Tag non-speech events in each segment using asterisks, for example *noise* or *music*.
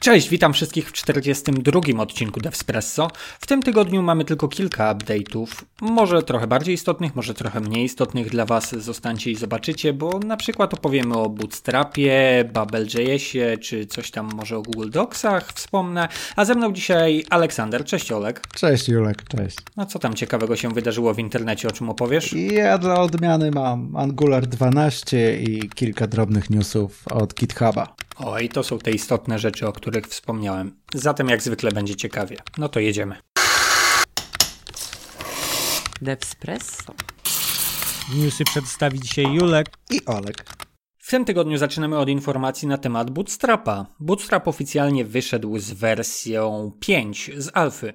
Cześć, witam wszystkich w 42 odcinku Devspresso. W tym tygodniu mamy tylko kilka update'ów, może trochę bardziej istotnych, może trochę mniej istotnych dla Was. Zostańcie i zobaczycie, bo na przykład opowiemy o Bootstrapie, Bubble.jsie, czy coś tam może o Google Docsach wspomnę. A ze mną dzisiaj Aleksander. Cześć Olek. Cześć Julek, cześć. No co tam ciekawego się wydarzyło w internecie, o czym opowiesz? Ja dla odmiany mam Angular 12 i kilka drobnych newsów od GitHuba. O, i to są te istotne rzeczy, o których wspomniałem. Zatem jak zwykle będzie ciekawie. No to jedziemy. Devspresso. Newsy przedstawi dzisiaj Julek. I Olek. W tym tygodniu zaczynamy od informacji na temat Bootstrapa. Bootstrap oficjalnie wyszedł z wersją 5 z alfy.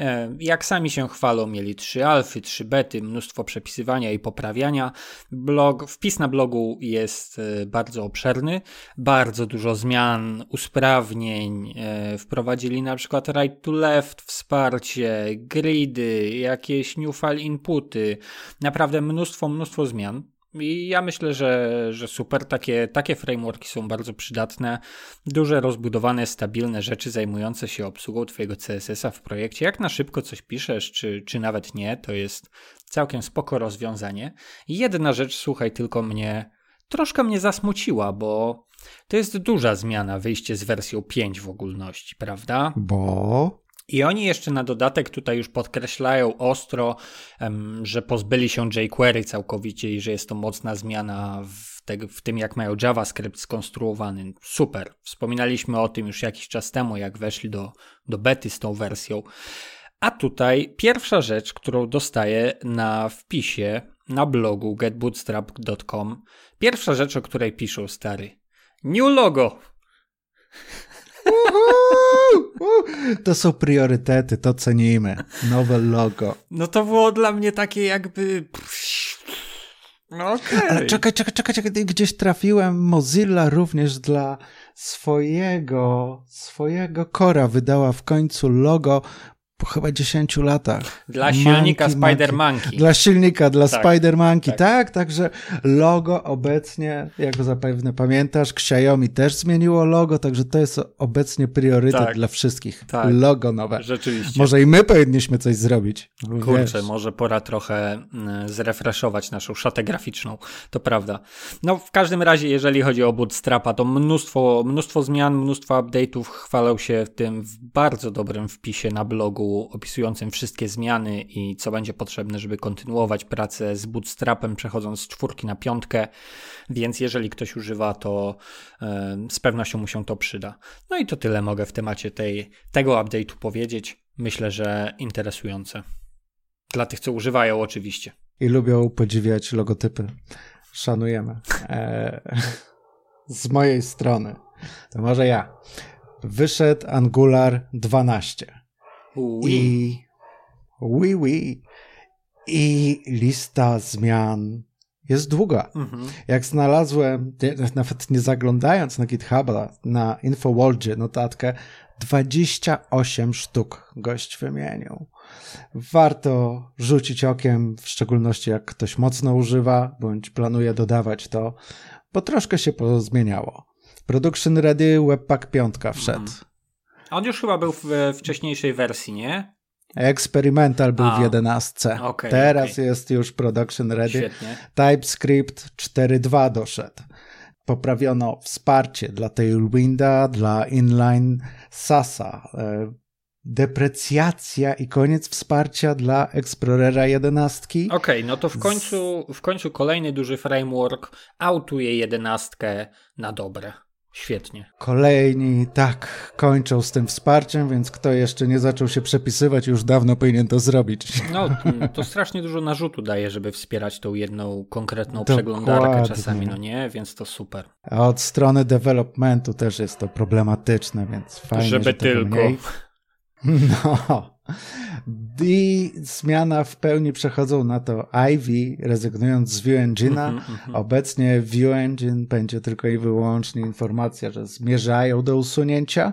E, Jak sami się chwalą, mieli trzy alfy, trzy bety, mnóstwo przepisywania i poprawiania. Blog, wpis na blogu jest e, bardzo obszerny, bardzo dużo zmian, usprawnień. e, Wprowadzili na przykład right to left, wsparcie, gridy, jakieś new file inputy. Naprawdę mnóstwo, mnóstwo zmian. I ja myślę, że, że super. Takie, takie frameworki są bardzo przydatne. Duże, rozbudowane, stabilne rzeczy zajmujące się obsługą Twojego CSS-a w projekcie. Jak na szybko coś piszesz, czy, czy nawet nie, to jest całkiem spoko rozwiązanie. Jedna rzecz, słuchaj, tylko mnie troszkę mnie zasmuciła, bo to jest duża zmiana wyjście z wersją 5 w ogólności, prawda? Bo... I oni jeszcze na dodatek tutaj już podkreślają ostro, że pozbyli się jQuery całkowicie i że jest to mocna zmiana w, w tym, jak mają JavaScript skonstruowany. Super. Wspominaliśmy o tym już jakiś czas temu, jak weszli do, do bety z tą wersją. A tutaj pierwsza rzecz, którą dostaję na wpisie na blogu getbootstrap.com. Pierwsza rzecz, o której piszą stary. New logo. To są priorytety, to cenimy. Nowe logo. No to było dla mnie takie jakby. No okej. Ale czekaj, czekaj, czekaj, czekaj, gdzieś trafiłem. Mozilla również dla swojego, swojego kora wydała w końcu logo po chyba 10 latach. Dla silnika Monkey, Spider Monkey. Monkey. Dla silnika, dla Tak, Spider Monkey, tak. tak. także logo obecnie, jak zapewne pamiętasz, Xiaomi też zmieniło logo, także to jest obecnie priorytet Tak. dla wszystkich. Tak. Logo nowe. Rzeczywiście. Może i my powinniśmy coś zrobić. Kurczę, Wiesz. może pora trochę mm, zrefreshować naszą szatę graficzną. To prawda. No, w każdym razie, jeżeli chodzi o Bootstrapa, to mnóstwo, mnóstwo zmian, mnóstwo update'ów. Chwalą się tym w bardzo dobrym wpisie na blogu opisującym wszystkie zmiany i co będzie potrzebne, żeby kontynuować pracę z Bootstrapem, przechodząc z czwórki na piątkę. Więc jeżeli ktoś używa, to e, z pewnością mu się to przyda. No i to tyle mogę w temacie tej, tego update'u powiedzieć. Myślę, że interesujące. Dla tych, co używają, oczywiście. I lubią podziwiać logotypy. Szanujemy. E, z mojej strony, to może ja. Wyszedł Angular 12. I oui, oui. I lista zmian jest długa. Mhm. Jak znalazłem, nawet nie zaglądając na GitHuba, na InfoWorldzie notatkę, 28 sztuk gość wymienił. Warto rzucić okiem, w szczególności jak ktoś mocno używa, bądź planuje dodawać to, bo troszkę się pozmieniało. Production Ready Webpack 5 wszedł. Mhm. On już chyba był w w wcześniejszej wersji, nie? Experimental był A. w 11. Okej, Teraz okej. jest już production ready. Świetnie. TypeScript 4.2 doszedł. Poprawiono wsparcie dla Tailwinda, dla inline Sasa. e, Deprecjacja i koniec wsparcia dla Explorera 11. Okej, no to w końcu, w końcu kolejny duży framework autuje jedenastkę na dobre. Świetnie. Kolejni tak kończą z tym wsparciem, więc kto jeszcze nie zaczął się przepisywać, już dawno powinien to zrobić. *laughs* No, to strasznie dużo narzutu daje, żeby wspierać tą jedną konkretną Dokładnie. przeglądarkę czasami, no nie? Więc to super. A od strony developmentu też jest to problematyczne, więc fajnie, Żeby że tylko. Mniej. *laughs* No. I zmiana w pełni przechodzą na to Ivy, rezygnując z View Engine'a. Mhm, mhm. Obecnie View Engine będzie tylko i wyłącznie informacja, że zmierzają do usunięcia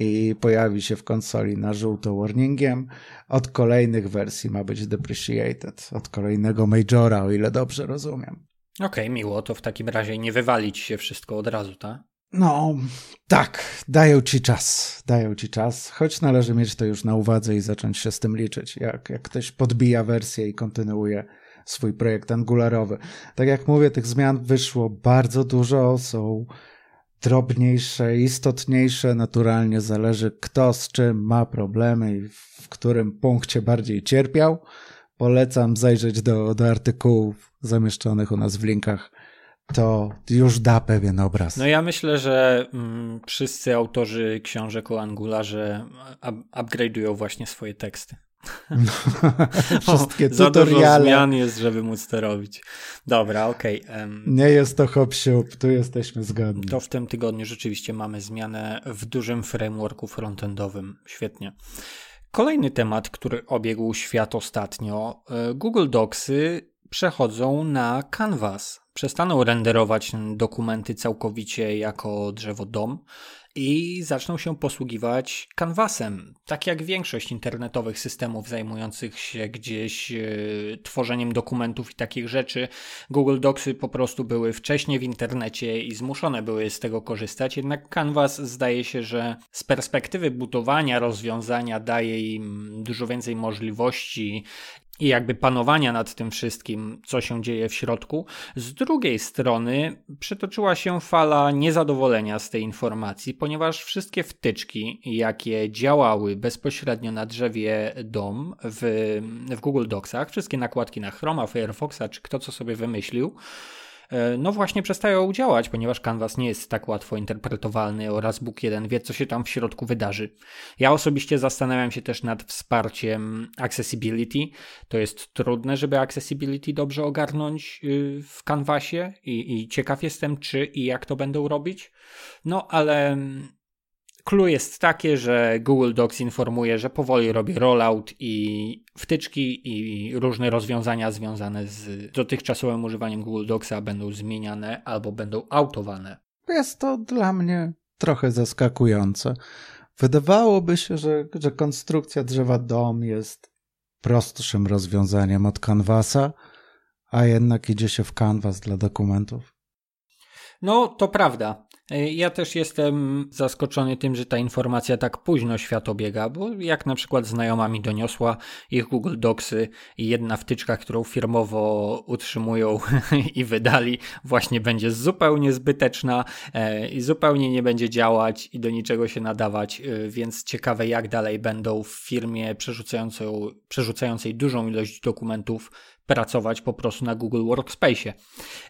i pojawi się w konsoli na żółto warningiem. Od kolejnych wersji ma być depreciated. Od kolejnego Majora, o ile dobrze rozumiem. Okej, miło, to w takim razie nie wywalić się wszystko od razu, tak? No, tak, dają ci czas, dają ci czas, choć należy mieć to już na uwadze i zacząć się z tym liczyć, jak, jak ktoś podbija wersję i kontynuuje swój projekt angularowy. Tak jak mówię, tych zmian wyszło bardzo dużo, są drobniejsze, istotniejsze, naturalnie zależy kto z czym ma problemy i w którym punkcie bardziej cierpiał. Polecam zajrzeć do, do artykułów zamieszczonych u nas w linkach to już da pewien obraz. No ja myślę, że mm, wszyscy autorzy książek o Angularze upgrade'ują właśnie swoje teksty. No, *laughs* wszystkie Za dużo zmian jest, żeby móc to robić. Dobra, okej. Okay. Um, Nie jest to hop tu jesteśmy zgodni. To w tym tygodniu rzeczywiście mamy zmianę w dużym frameworku frontendowym. Świetnie. Kolejny temat, który obiegł świat ostatnio. E, Google Docsy przechodzą na Canvas. Przestaną renderować dokumenty całkowicie jako drzewo DOM i zaczną się posługiwać Canvasem. Tak jak większość internetowych systemów zajmujących się gdzieś e, tworzeniem dokumentów i takich rzeczy, Google Docsy po prostu były wcześniej w internecie i zmuszone były z tego korzystać. Jednak Canvas zdaje się, że z perspektywy budowania rozwiązania daje im dużo więcej możliwości i jakby panowania nad tym wszystkim, co się dzieje w środku. Z drugiej strony przetoczyła się fala niezadowolenia z tej informacji, ponieważ wszystkie wtyczki, jakie działały bezpośrednio na drzewie DOM w, w Google Docsach, wszystkie nakładki na Chroma, Firefoxa, czy kto co sobie wymyślił, no właśnie przestają działać, ponieważ Canvas nie jest tak łatwo interpretowalny oraz Bóg jeden wie, co się tam w środku wydarzy. Ja osobiście zastanawiam się też nad wsparciem accessibility. To jest trudne, żeby accessibility dobrze ogarnąć y, w Canvasie i, i ciekaw jestem, czy i jak to będą robić. No ale Clue jest takie, że Google Docs informuje, że powoli robi rollout i wtyczki i różne rozwiązania związane z dotychczasowym używaniem Google Docsa będą zmieniane albo będą autowane. Jest to dla mnie trochę zaskakujące. Wydawałoby się, że, że konstrukcja drzewa dom jest prostszym rozwiązaniem od Canvasa, a jednak idzie się w Canvas dla dokumentów. No, to prawda. E, ja też jestem zaskoczony tym, że ta informacja tak późno świat obiega, bo jak na przykład znajoma mi doniosła ich Google Docsy i jedna wtyczka, którą firmowo utrzymują *laughs* i wydali, właśnie będzie zupełnie zbyteczna e, i zupełnie nie będzie działać i do niczego się nadawać, e, więc ciekawe jak dalej będą w firmie przerzucającej, przerzucającej dużą ilość dokumentów pracować po prostu na Google Workspace.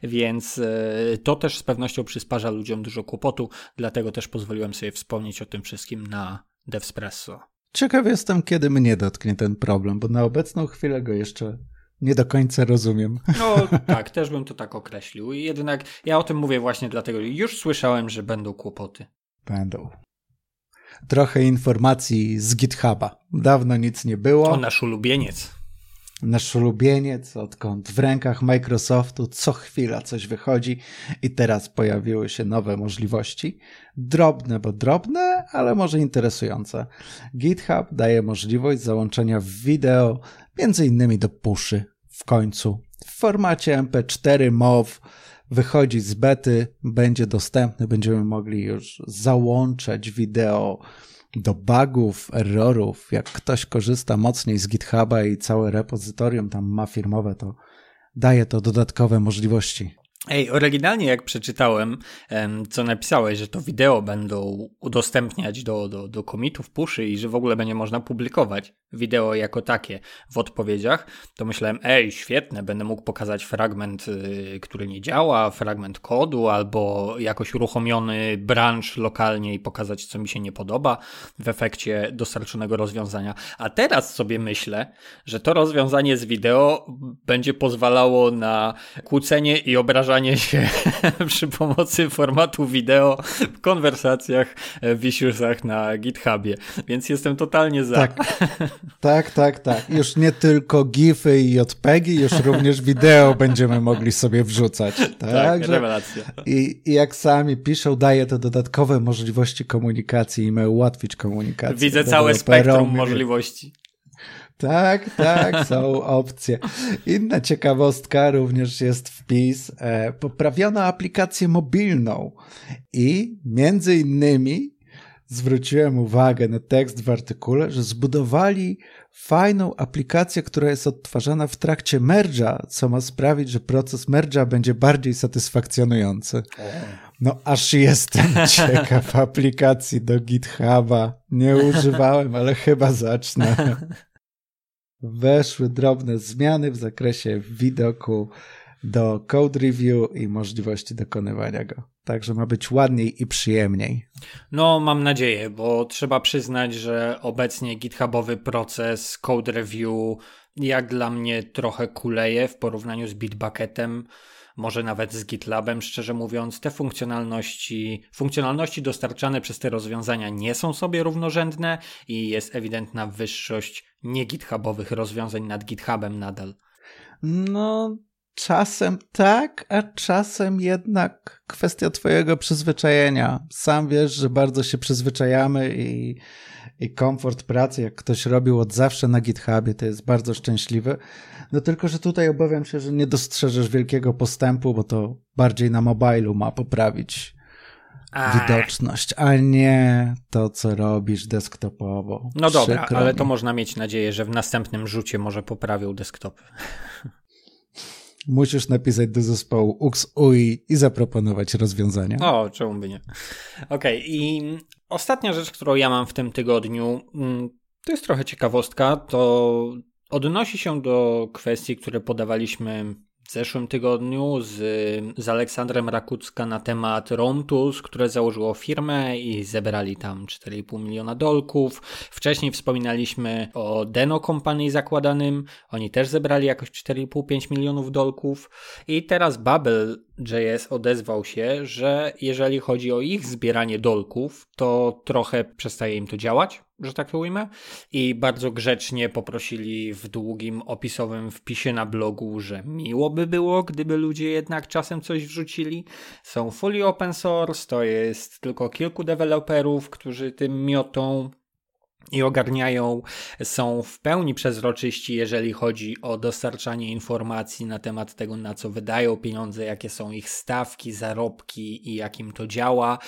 Więc e, to też z pewnością przysparza ludziom dużo kłopotu, dlatego też pozwoliłem sobie wspomnieć o tym wszystkim na DevSpresso. Ciekaw jestem, kiedy mnie dotknie ten problem, bo na obecną chwilę go jeszcze nie do końca rozumiem. *laughs* No tak, też bym to tak określił. Jednak ja o tym mówię właśnie dlatego, że już słyszałem, że będą kłopoty. Będą. Trochę informacji z GitHuba. Dawno nic nie było. To nasz ulubieniec nasz ulubieniec, odkąd w rękach Microsoftu co chwila coś wychodzi i teraz pojawiły się nowe możliwości. Drobne, bo drobne, ale może interesujące. GitHub daje możliwość załączenia wideo innymi do puszy w końcu w formacie MP4 MOV wychodzi z bety, będzie dostępny, będziemy mogli już załączać wideo do bugów, errorów. Jak ktoś korzysta mocniej z GitHuba i całe repozytorium tam ma firmowe, to daje to dodatkowe możliwości. Ej, oryginalnie jak przeczytałem, co napisałeś, że to wideo będą udostępniać do, do, do komitów, puszy i że w ogóle będzie można publikować wideo jako takie w odpowiedziach, to myślałem, ej, świetne, będę mógł pokazać fragment, y, który nie działa, fragment kodu albo jakoś uruchomiony branch lokalnie i pokazać, co mi się nie podoba w efekcie dostarczonego rozwiązania. A teraz sobie myślę, że to rozwiązanie z wideo będzie pozwalało na kłócenie i obrażanie się *laughs* przy pomocy formatu wideo w konwersacjach w issuesach na GitHubie, więc jestem totalnie za. Tak, *laughs* tak, tak, tak. Już nie tylko GIFy i JPEGi, już również wideo będziemy mogli sobie wrzucać. Tak, tak rewelacja. I, I jak sami piszą, daje to dodatkowe możliwości komunikacji i ma ułatwić komunikację. Widzę całe spektrum możliwości. Tak, tak, są opcje. Inna ciekawostka również jest wpis. E, poprawiono aplikację mobilną i między innymi zwróciłem uwagę na tekst w artykule, że zbudowali fajną aplikację, która jest odtwarzana w trakcie merge'a, co ma sprawić, że proces merge'a będzie bardziej satysfakcjonujący. No aż jestem *laughs* ciekaw aplikacji do GitHuba. Nie używałem, ale chyba zacznę. *laughs* Weszły drobne zmiany w zakresie widoku do code review i możliwości dokonywania go. Także ma być ładniej i przyjemniej. No, mam nadzieję, bo trzeba przyznać, że obecnie GitHubowy proces code review jak dla mnie trochę kuleje w porównaniu z Bitbucketem może nawet z GitLabem, szczerze mówiąc, te funkcjonalności, funkcjonalności dostarczane przez te rozwiązania nie są sobie równorzędne i jest ewidentna wyższość nie-GitHubowych rozwiązań nad GitHubem nadal. No, czasem tak, a czasem jednak kwestia twojego przyzwyczajenia. Sam wiesz, że bardzo się przyzwyczajamy i, i komfort pracy, jak ktoś robił od zawsze na GitHubie, to jest bardzo szczęśliwy. No tylko, że tutaj obawiam się, że nie dostrzeżesz wielkiego postępu, bo to bardziej na mobilu ma poprawić widoczność, a nie to, co robisz desktopowo. No dobra, ale to można mieć nadzieję, że w następnym rzucie może poprawią desktopy. Musisz napisać do zespołu UX-UI i zaproponować rozwiązania. O, czemu by nie. Okej, okay, i ostatnia rzecz, którą ja mam w tym tygodniu, mm, to jest trochę ciekawostka, to Odnosi się do kwestii, które podawaliśmy w zeszłym tygodniu z, z Aleksandrem Rakucka na temat Rome Tools, które założyło firmę i zebrali tam 4,5 miliona dolków. Wcześniej wspominaliśmy o Deno Company zakładanym. Oni też zebrali jakoś 4,5-5 milionów dolków. I teraz Bubble.js odezwał się, że jeżeli chodzi o ich zbieranie dolków, to trochę przestaje im to działać że tak to ujmę, i bardzo grzecznie poprosili w długim opisowym wpisie na blogu, że miło by było, gdyby ludzie jednak czasem coś wrzucili. Są fully open source, to jest tylko kilku deweloperów, którzy tym miotą i ogarniają, są w pełni przezroczyści, jeżeli chodzi o dostarczanie informacji na temat tego, na co wydają pieniądze, jakie są ich stawki, zarobki i jakim to działa.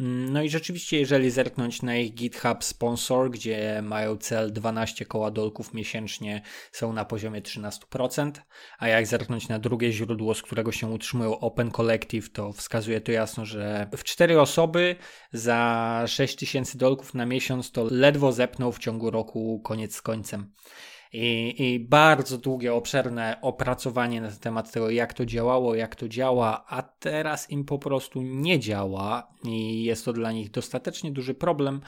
Mm, no i rzeczywiście, jeżeli zerknąć na ich GitHub sponsor, gdzie mają cel 12 koła dolków miesięcznie, są na poziomie 13%, a jak zerknąć na drugie źródło, z którego się utrzymują Open Collective, to wskazuje to jasno, że w cztery osoby za 6000 dolków na miesiąc to ledwo zepnął w ciągu roku koniec z końcem. I, I, bardzo długie, obszerne opracowanie na temat tego, jak to działało, jak to działa, a teraz im po prostu nie działa i jest to dla nich dostatecznie duży problem,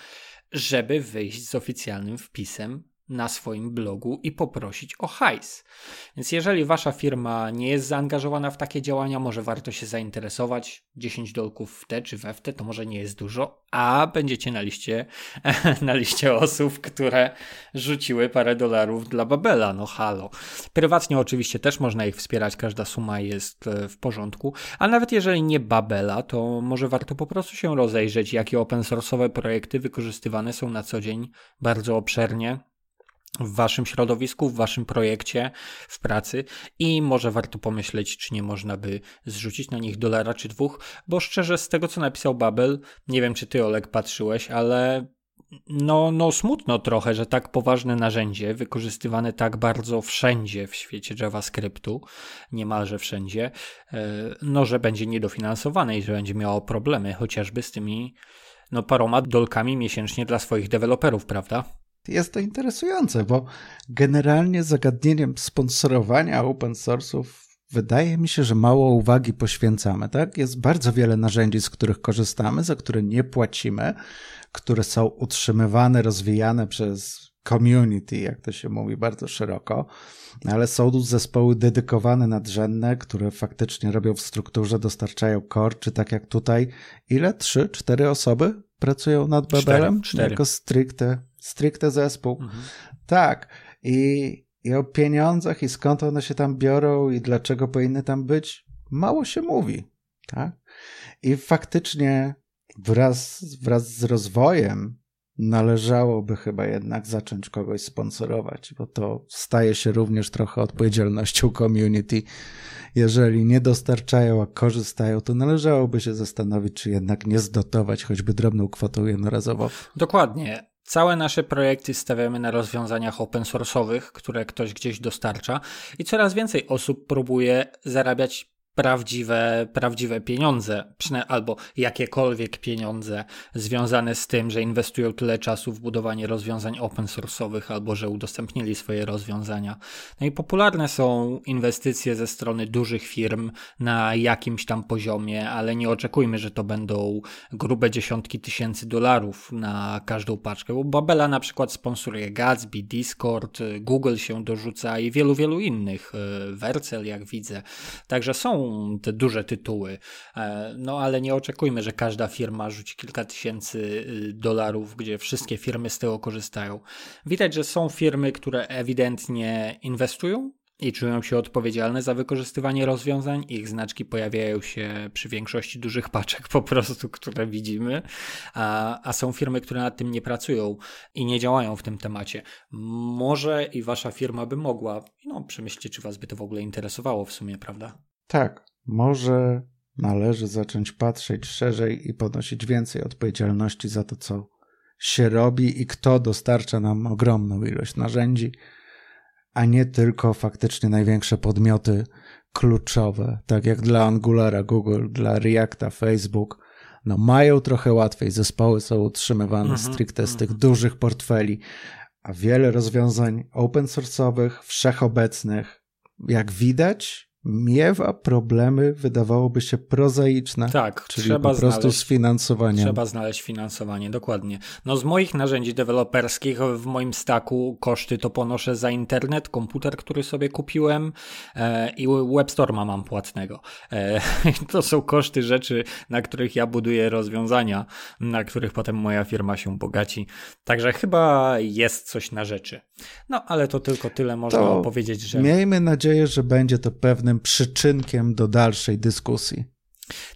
żeby wyjść z oficjalnym wpisem na swoim blogu i poprosić o hajs. Więc jeżeli wasza firma nie jest zaangażowana w takie działania, może warto się zainteresować. 10 dolków w te czy we w te to może nie jest dużo, a będziecie na liście, *laughs* na liście osób, które rzuciły parę dolarów dla Babela. No halo. Prywatnie oczywiście też można ich wspierać, każda suma jest e, w porządku, a nawet jeżeli nie Babela, to może warto po prostu się rozejrzeć, jakie open source'owe projekty wykorzystywane są na co dzień bardzo obszernie w waszym środowisku, w waszym projekcie, w pracy i może warto pomyśleć, czy nie można by zrzucić na nich dolara czy dwóch, bo szczerze z tego, co napisał Babel, nie wiem, czy ty, Olek, patrzyłeś, ale no, no smutno trochę, że tak poważne narzędzie, wykorzystywane tak bardzo wszędzie w świecie JavaScriptu, niemalże wszędzie, e, no, że będzie niedofinansowane i że będzie miało problemy chociażby z tymi no, paroma dolkami miesięcznie dla swoich deweloperów, prawda? Jest to interesujące, bo generalnie zagadnieniem sponsorowania open source'ów wydaje mi się, że mało uwagi poświęcamy. Tak? Jest bardzo wiele narzędzi, z których korzystamy, za które nie płacimy, które są utrzymywane, rozwijane przez community, jak to się mówi bardzo szeroko, ale są zespoły dedykowane, nadrzędne, które faktycznie robią w strukturze, dostarczają core, czy tak jak tutaj, ile? Trzy, cztery osoby pracują nad Babelem? Cztery, cztery. Jako stricte stricte zespół. Mhm. Tak. I, I o pieniądzach i skąd one się tam biorą i dlaczego powinny tam być, mało się mówi. Tak? I faktycznie wraz, wraz z rozwojem należałoby chyba jednak zacząć kogoś sponsorować, bo to staje się również trochę odpowiedzialnością community. Jeżeli nie dostarczają, a korzystają, to należałoby się zastanowić, czy jednak nie zdotować choćby drobną kwotą jednorazową. Dokładnie. Całe nasze projekty stawiamy na rozwiązaniach open source'owych, które ktoś gdzieś dostarcza i coraz więcej osób próbuje zarabiać prawdziwe, prawdziwe pieniądze, albo jakiekolwiek pieniądze związane z tym, że inwestują tyle czasu w budowanie rozwiązań open source'owych, albo że udostępnili swoje rozwiązania. No i popularne są inwestycje ze strony dużych firm na jakimś tam poziomie, ale nie oczekujmy, że to będą grube dziesiątki tysięcy dolarów na każdą paczkę, bo Babela na przykład sponsoruje Gatsby, Discord, Google się dorzuca i wielu, wielu innych, Vercel jak widzę. Także są te duże tytuły. E, no ale nie oczekujmy, że każda firma rzuci kilka tysięcy y, dolarów, gdzie wszystkie firmy z tego korzystają. Widać, że są firmy, które ewidentnie inwestują i czują się odpowiedzialne za wykorzystywanie rozwiązań. Ich znaczki pojawiają się przy większości dużych paczek po prostu, które widzimy, a, a są firmy, które nad tym nie pracują i nie działają w tym temacie. Może i wasza firma by mogła, no przemyślcie, czy was by to w ogóle interesowało w sumie, prawda? Tak, może należy zacząć patrzeć szerzej i ponosić więcej odpowiedzialności za to, co się robi i kto dostarcza nam ogromną ilość narzędzi, a nie tylko faktycznie największe podmioty kluczowe, tak jak dla Angulara Google, dla Reacta Facebook. No, mają trochę łatwiej, zespoły są utrzymywane mm -hmm, stricte z tych mhm. dużych portfeli, a wiele rozwiązań open source'owych, wszechobecnych, jak widać, miewa problemy, wydawałoby się prozaiczne. Tak, czyli trzeba po prostu znaleźć, z finansowaniem. Trzeba znaleźć finansowanie, dokładnie. No z moich narzędzi deweloperskich w moim staku koszty to ponoszę za internet, komputer, który sobie kupiłem e, i WebStorma mam płatnego. E, *laughs* to są koszty rzeczy, na których ja buduję rozwiązania, na których potem moja firma się bogaci. Także chyba jest coś na rzeczy. No, ale to tylko tyle można to powiedzieć, że... Miejmy nadzieję, że będzie to pewnym przyczynkiem do dalszej dyskusji.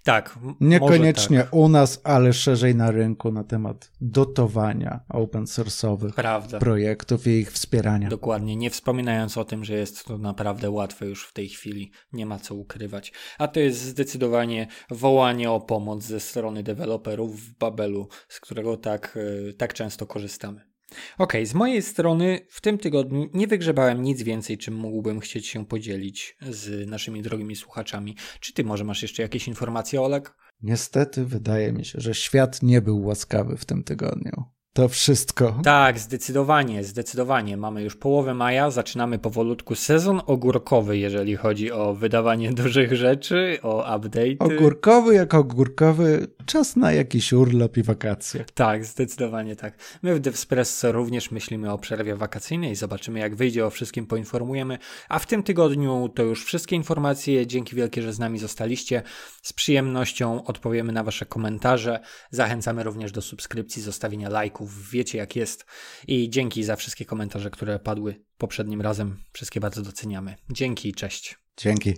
Tak. Niekoniecznie tak. u nas, ale szerzej na rynku na temat dotowania open source'owych Prawda. projektów i ich wspierania. Dokładnie, nie wspominając o tym, że jest to naprawdę łatwe już w tej chwili, nie ma co ukrywać. A to jest zdecydowanie wołanie o pomoc ze strony deweloperów w Babelu, z którego tak, e, tak często korzystamy. Ok, z mojej strony w tym tygodniu nie wygrzebałem nic więcej, czym mógłbym chcieć się podzielić z naszymi drogimi słuchaczami. Czy ty może masz jeszcze jakieś informacje, Olek? Niestety wydaje mi się, że świat nie był łaskawy w tym tygodniu. To wszystko. Tak, zdecydowanie, zdecydowanie. Mamy już połowę maja, zaczynamy powolutku sezon ogórkowy, jeżeli chodzi o wydawanie *laughs* dużych rzeczy, o update. Ogórkowy jak ogórkowy, czas na jakiś urlop i wakacje. Tak, zdecydowanie tak. My w Devspresso również myślimy o przerwie wakacyjnej, zobaczymy jak wyjdzie, o wszystkim poinformujemy. A w tym tygodniu to już wszystkie informacje. Dzięki wielkie, że z nami zostaliście. Z przyjemnością odpowiemy na Wasze komentarze. Zachęcamy również do subskrypcji, zostawienia lajków wiecie jak jest. I dzięki za wszystkie komentarze, które padły poprzednim razem. Wszystkie bardzo doceniamy. Dzięki i cześć. Dzięki.